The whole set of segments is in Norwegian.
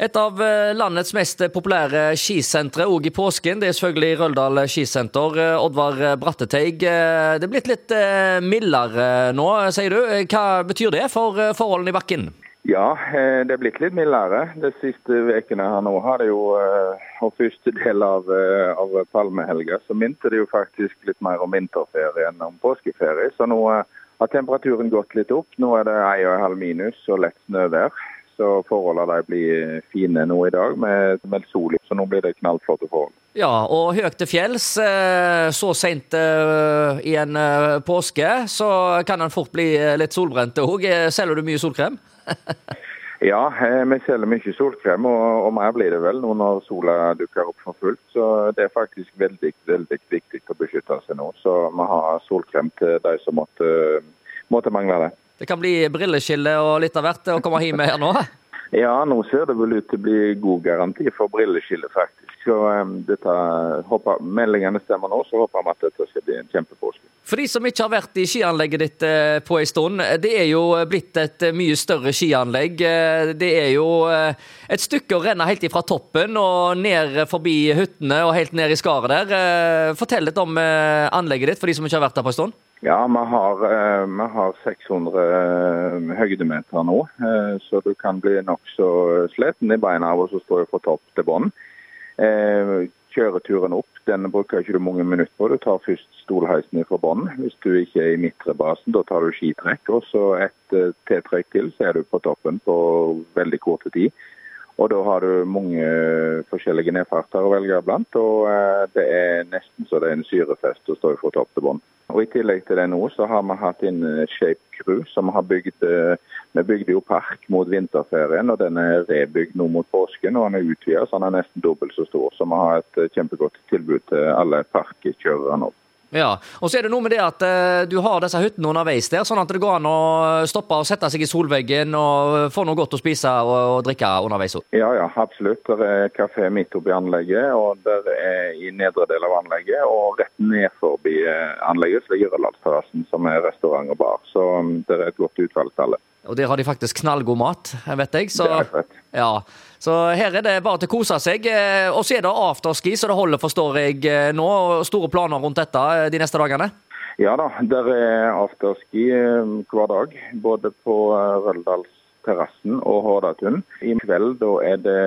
Et av eh, landets mest populære skisentre òg i påsken, det er selvfølgelig Røldal skisenter. Eh, Oddvar Bratteteig, eh, det er blitt litt mildere nå, sier du. Hva betyr det for forholdene i bakken? Ja, det er blitt litt mildere. De siste ukene her nå har det jo, og første del av, av palmehelga, så minte det jo faktisk litt mer om vinterferie enn om påskeferie. Så nå har temperaturen gått litt opp. Nå er det 1,5 minus og lett snøvær så forholdene de blir fine nå i dag med, med sol. Så nå blir det knallflotte forhold. Ja, og høyt til fjells eh, så seint eh, i en eh, påske, så kan en fort bli litt solbrent òg. Selger du mye solkrem? ja, vi selger mye solkrem, og, og, mer blir det vel nå når sola dukker opp for fullt. Så det er faktisk veldig, veldig viktig å beskytte seg nå. Så vi har solkrem til de som måtte, måtte mangle det. Det kan bli brilleskille og litt av hvert å komme hjem med her nå? Ja, nå ser det vel ut til å bli god garanti for brilleskille, faktisk. Så um, dette, håper, Meldingene stemmer nå, så håper vi at dette skal bli en kjempepåske. For de som ikke har vært i skianlegget ditt uh, på en stund, det er jo blitt et uh, mye større skianlegg. Det er jo et stykke å renne helt ifra toppen og ned forbi hyttene og helt ned i skaret der. Fortell litt om anlegget ditt for de som ikke har vært der på en stund. Ja, vi har, eh, vi har 600 eh, høydemeter nå, eh, så du kan bli nokså sliten i beina av å stå fra topp til bånn. Kjøreturen opp den bruker ikke du mange minutter på. Du tar først stolheisen fra bånn. Hvis du ikke er i midtre basen, da tar du skitrekk. Og så et T-trekk til, så er du på toppen på veldig kort tid. Og da har du mange forskjellige nedfarter å velge blant, og eh, det er nesten så det er en syrefest å stå fra topp til bånn. Og I tillegg til det nå, så har vi hatt inn eh, Shape Crew, som har bygd eh, Vi bygde jo park mot vinterferien, og den er rebygd nå mot påsken. Og den er utvida, så den er nesten dobbelt så stor. Så vi har et kjempegodt tilbud til alle parkkjørere nå. Ja, og så er det noe med det at uh, du har disse hyttene underveis der, sånn at det går an å stoppe og sette seg i solveggen og få noe godt å spise og, og drikke underveis. Ja, ja, absolutt. Det er kafé midt oppi anlegget, og det er i nedre del av anlegget. Og rett ned forbi eh, anlegget så ligger Rødlandsterrassen, som er restaurant og bar. Så um, det er et godt utvalg til alle. Og der har de faktisk knallgod mat, vet jeg. Så. Ja, så her er det bare til å kose seg. Eh, og så er det afterski, så det holder, forstår jeg eh, nå. Store planer rundt dette eh, de neste dagene? Ja da, der er afterski hver dag. Både på Røldalsterrassen og Hordatun. I kveld da er det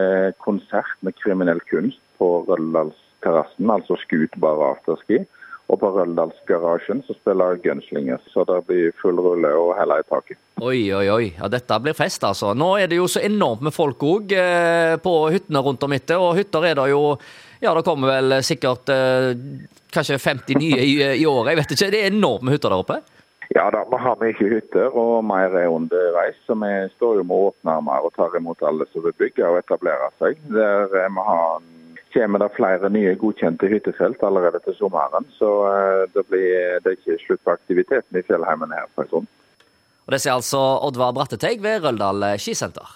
konsert med kriminell kunst på Røldalsterrassen, altså skutbar afterski. Og på Røldalsgarasjen så spiller Gunslinger, så det blir full rulle og heller i taket. Oi, oi, oi. Ja, dette blir fest, altså. Nå er det jo så enormt med folk òg eh, på hyttene rundt om etter. Og hytter er det jo Ja, det kommer vel sikkert eh, kanskje 50 nye i, i året, jeg vet ikke. Det er enormt med hytter der oppe? Ja da, vi har mye hytter, og mer er underveis. Så vi står jo med åpne armer og tar imot alle som vil bygge og etablere seg. Der eh, vi har kommer det flere nye godkjente hyttefelt allerede til sommeren. Så eh, det, blir, det er ikke slutt på aktiviteten i fjellheimen her. Og Det sier altså Oddvar Bratteteig ved Røldal skisenter.